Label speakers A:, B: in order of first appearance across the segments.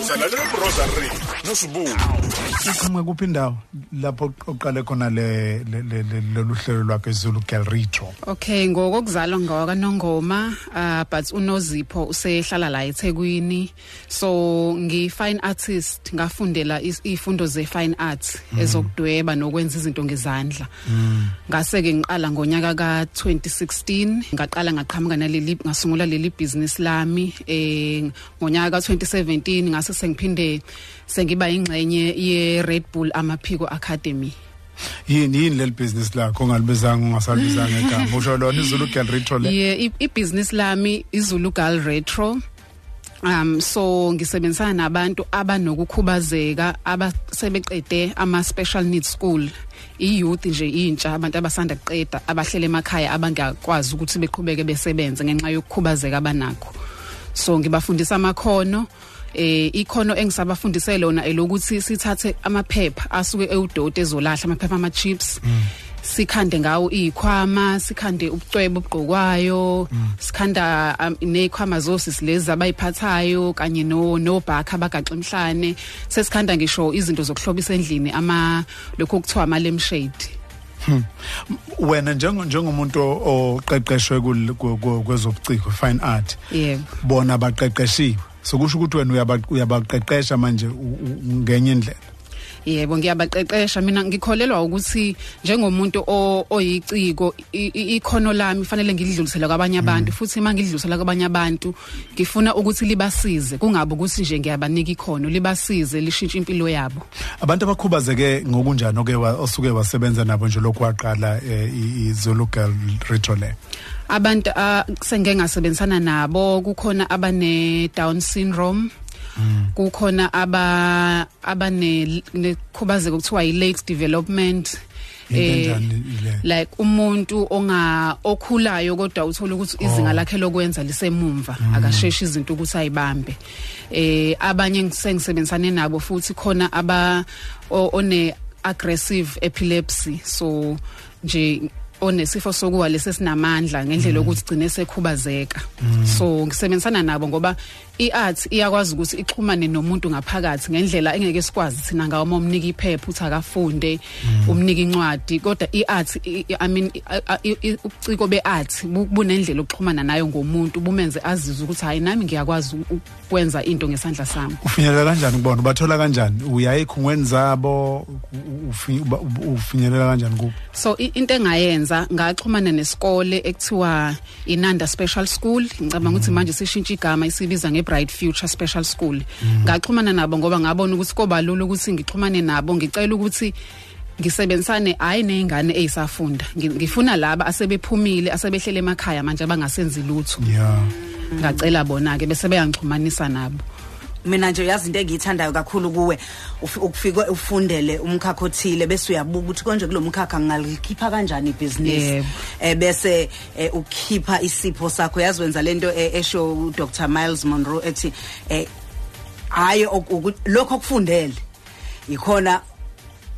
A: Usalalele Rosary nosibu.
B: Iqhamuka kuphi indawo lapho oqale khona le lolu hlelo lwakhe Zulu Girl Retro.
C: Okay ngokuzalwa ngawaka Nongoma uh but uNozipho usehlala la eThekwini so ngi fine artist ngafundela izifundo ze fine arts ezokudweba nokwenza izinto ngezandla. Ngase ke ngiqala ngonyaka ka 2016 ngaqala ngaqhamuka naleli ngasungula leli business lami eh ngonyaka ka 2017 ngase sengiphinde sengiba ingxenye ye Red Bull Amaphiko Academy.
B: Yini yini leli business lakho ongalibizanga ungasalibizanga igama? Usho lona iZulu Girl Retro le?
C: Yeah i business lami iZulu Girl Retro. Um so ngisebenzisana nabantu abanokukhubazeka abasebeqede ama special needs school. Iyouth nje intsha abantu abasanda kuqeda abahlele emakhaya abangakwazi ukuthi beqhubeke besebenze ngenxa yokukhubazeka abanakho. So ngibafundisa amakhono eh ikhono engisabafundise lona elokuthi sithathe amaphepha asuke ewudoti ezolahla amaphepha ama chips sikhande ngawo izikhwama sikhande ubucwebe obugqokwayo sikhanda um, nezikhwama zosisi lezi abayiphathayo kanye no nobhakha abagaxa emhlane. Sesikhanda ngisho izinto zokuhlobisa endlini ama lokho kuthiwa ama lampshade
B: wena njengomuntu oqeqeshwe kwezobuciko fine art
C: yebo
B: bona baqeqeshiwe? Sokusho ukuthi wena uyabaqeqesha manje ngenye indlela.
C: Yebo ngiyabaqeqesha. Mina ngikholelwa ukuthi njengomuntu oyiciko ikhono lami fanele ngidlulisele kwabanye abantu. Futhi mangidlulisela kwabanye abantu ngifuna ukuthi libasize. Kungabe ukuthi nje ngiyabanika ikhono libasize lishintshe impilo yabo.
B: Abantu abakhubazeke ngokunjani oke osuke wasebenza nabo nje lokwaqala iZulu Girl Retro le
C: abantu sengeke ngasebenzisana nabo. Kukhona abane down syndrome. Kukhona aba abane nekhubazeka kuthiwa yi late development
B: eh
C: like umuntu onga okhulayo kodwa uthola ukuthi izinga lakhe lokwenza lisemumva akasheshi izinto ukuthi ayibambe. Eh abanye ngisengisebenzisane nabo futhi khona aba one aggressive epilepsy. So nje onesifo sokuwa lesesinamandla ngendlela ukuthi gcine sekhubazeka. So ngisebenzisana nabo ngoba iart iyakwazi ukuthi ixhumane nomuntu ngaphakathi ngendlela engeke sikwazi thina ngawo umnika iphepha uthi akafunde umnika incwadi. Kodwa iart i mean ubuciko beart bunendlela okuxhumana nayo ngomuntu bumenze azizwe ukuthi hayi nami ngiyakwazi ukwenza into ngesandla sami.
B: Ufinyelela kanjani kubona ubathola kanjani? Uya ekhungweni zabo? Ufinyelela kanjani kubo?
C: So into engayenza ngaxhumana nesikole ekuthiwa Inanda Special School. Ngicabanga ukuthi manje sishintsha igama isibiza ngeBright Future Special School. Ngaxhumana nabo ngoba ngabona ukuthi koba lula ukuthi ngixhumane nabo ngicela ukuthi ngisebenzisane hayi nezingane ezisafunda ngifuna laba asebephumile asebehlele emakhaya manje abangasenzi lutho.
B: Yeah.
C: Ngacela bona ke bese beyangixhumanisa nabo.
D: Mina nje uyazi into engiyithandayo kakhulu kuwe ukufika ufundele umkhakha othile bese uyabuka ukuthi konje kulomkhakha ngalikhipha kanjani ibusiness eh bese ukhipha isipho sakho. Yaziwenza lento esho Dr Miles Monroe ethi eh hayi lokho okufundele ikhona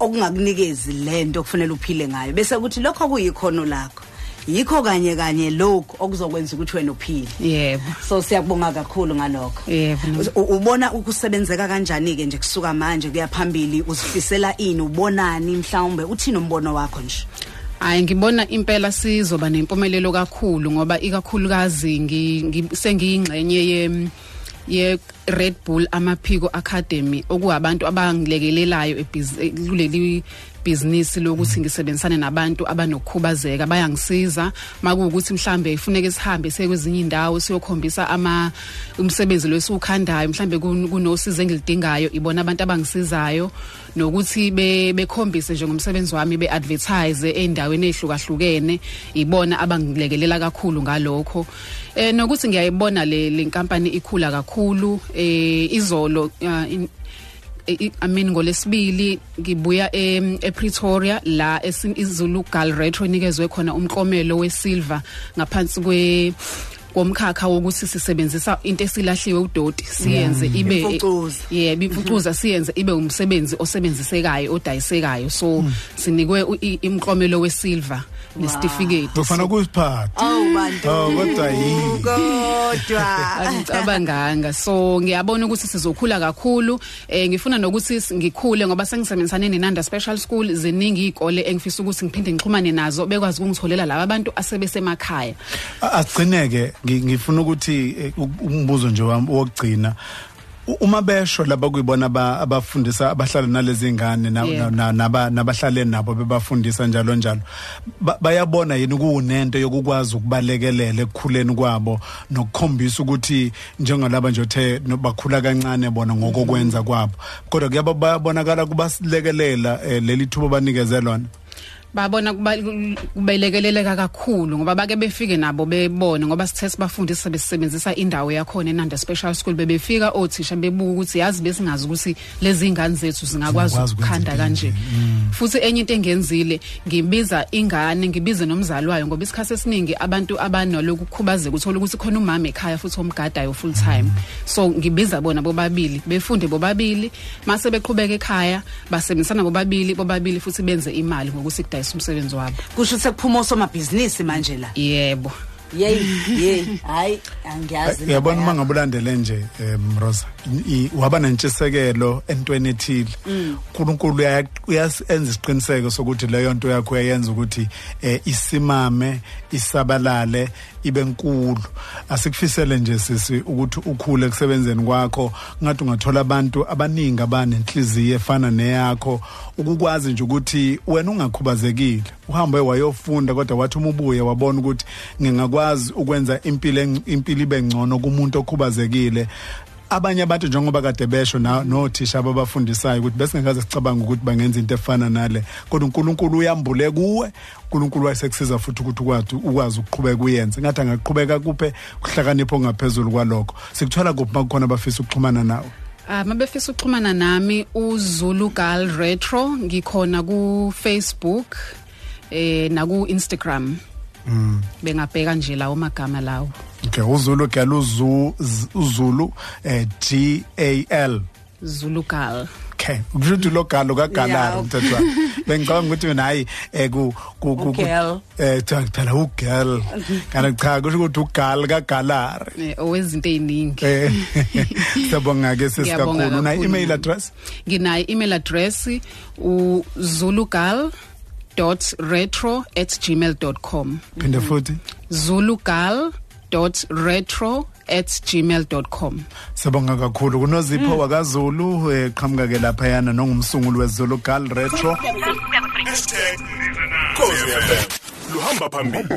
D: okungakunikezi lento okufanele uphile ngayo. Bese kuthi lokho kuyikhono lakho. Yikho kanye kanye lokho okuzokwenza ukuthi wena uphile.
C: Yebo.
D: So siyabonga kakhulu ngalokho.
C: Yebo.
D: Ubona ukusebenzeka kanjani ke nje kusuka manje kuya phambili? Uzifisela ini? Ubonani mhlawumbe? Uthini umbono wakho nje?
C: Hayi ngibona impela sizoba nempumelelo kakhulu ngoba ikakhulukazi sengiyingxenye ye ye Red Bull Amaphiko Academy okuwabantu abangilekelelayo kuleli business lokuthi ngisebenzisane nabantu abanokukhubazeka bayangisiza. Makuwukuthi mhlambe ifuneke sihambe sekwezinye indawo siyokhombisa ama umsebenzi lwesukhandayo mhlambe kunosizo engilidingayo ibona abantu abangisizayo. Nokuthi be bekhombise nje ngomsebenzi wami beadvertise endaweni ehlukahlukene ibona abangilekelela kakhulu ngalokho. Eh nokuthi ngiyayibona le lenkampani ikhula kakhulu eh izolo uh, I mean ngolesibili ngibuya ePretoria la iZulu Girl Retro nikezwe khona umklomelo wesilver ngaphansi kwe komkhakha wokuthi sisebenzisa into esilahliwe udoti siyenze ibe
D: Imfucuza.
C: yebo imfucuza siyenze ibe umsebenzi osebenzisekayo odayisekayo. So sinikwe u- i- imklomelo wesilver. Nesitifiketi
B: Kufana kusiphatha.
D: awu bantu.
B: Oh kodwa yini?
D: kodwa.
C: Angicabanganga so ngiyabona ukuthi sizokhula kakhulu. Eh ngifuna nokuthi s- ngikhule ngoba sengisebenzisane neNanda Special School. Ziningi izikole engifisa ukuthi ngiphinde ngixhumane nazo bekwazi ukungitholela laba bantu asebesemakhaya.
B: A- Asigcineke ngi- ngifuna ukuthi eh, u- umbuzo nje wami wokugcina. U- uma besho laba kuyibona aba- abafundisa abahlala nalezi ngane na-
C: Yeah.
B: na- naba nabahlale nabo bebafundisa njalo njalo. Ba- bayabona yini kuunento yokukwazi ukubalekelela ekukhuleni kwabo nokukhombisa ukuthi njengalaba nje othe no- bakhula kancane bona ngokokwenza kwabo. Kodwa kuyaba bayabonakala kubasilekelela eh, leli thuba banikeze lona.
C: Babona kuba- kubelekeleleka kakhulu ngoba bake befike nabo bebone ngoba sithe sibafundisa besebenzisa indawo yakhona eNanda Special School. Bebefika othisha bebuka ukuthi yazi besingazi ukuthi lezi ingane zethu zingakwazi
B: Zingakwazi
C: ukukhanda
B: ukwenza
C: kanje.
B: kanje.
C: futhi enye into engenzile ngibiza ingane ngibize nomzali wayo ngoba isikhathi esiningi abantu abanaloku kukhubazeka uthola ukuthi khona umama ekhaya futhi omgadayo full time. So ngibiza bona bobabili befunde bobabili. Mase beqhubeka ekhaya basebenzisana bobabili bobabili futhi benze imali ngokuthi kudayisa umsebenzi wabo.
D: Kusho ukuthi kuphuma osomabhizinisi manje la.
C: Yebo.
D: Yey yey. Hayi angiyazi
B: yabona uma ngabulandele nje em Rosa i- waba nentshisekelo entweni ethile. uNkulunkulu uya- uyasenza isiqiniseko sokuthi leyo nto yakho uyayenza ukuthi eh, isimame isabalale ibe nkulu. Asikufisele nje sisi ukuthi ukhule kusebenzeni kwakho. Ngathi ungathola abantu abaningi abanenhliziyo efana neyakho. Ukukwazi nje ukuthi wena ungakhubazekile. Uhambe wayofunda kodwa wathi uma ubuye wabona ukuthi ngingakwazi ukwenza impilo eng- impilo ibe ngcono kumuntu okhubazekile. Abanye abantu njengoba kade besho na nothisha ababafundisayo ukuthi besingakaze sicabanga ukuthi bangenza into efana nale. Kodwa uNkulunkulu uyambule kuwe. uNkulunkulu wayesekusiza futhi ukuthi ukwazi ukwazi ukuqhubeka uyenze. Ngathi angaqhubeka kuphe kuhlakanipho ngaphezulu kwalokho. Sikuthola kuphi makukhona abafisa ukuxhumana nawe?
C: Ah mabefisa ukuxhumana nami uZulu Girl Retro ngikhona ku Facebook. Eh na ku Instagram
B: mm.
C: Bengabheka nje lawo magama lawo.
B: Okay uzulu girl uzu z- uzulu eh G A L.
C: Zulu Girl
B: okay ukusho lo galo kagalaro
D: Yeah.
B: mthethwa bengicabanga ukuthi wena hayi eh ku ku ku- ku-
D: Ugirl.
B: eh cha phela ugirl kana cha kusho ukuthi ugal kagalari.
C: Eh owezinto eziningi
B: eh sabonga ke
C: Ngiyabonga
B: sesikakhulu una
C: kakhulu.
B: email address?
C: Nginayo email address uzulugal.retro@gmail.com
B: phinde futhi.
C: zulugal.retro@gmail.com
B: Sabonga kakhulu. Kunozipho wakaZulu eh, qhamuka ke lapha yana nongumsunguli weZulu Girl Retro.
A: Luhamba phambili.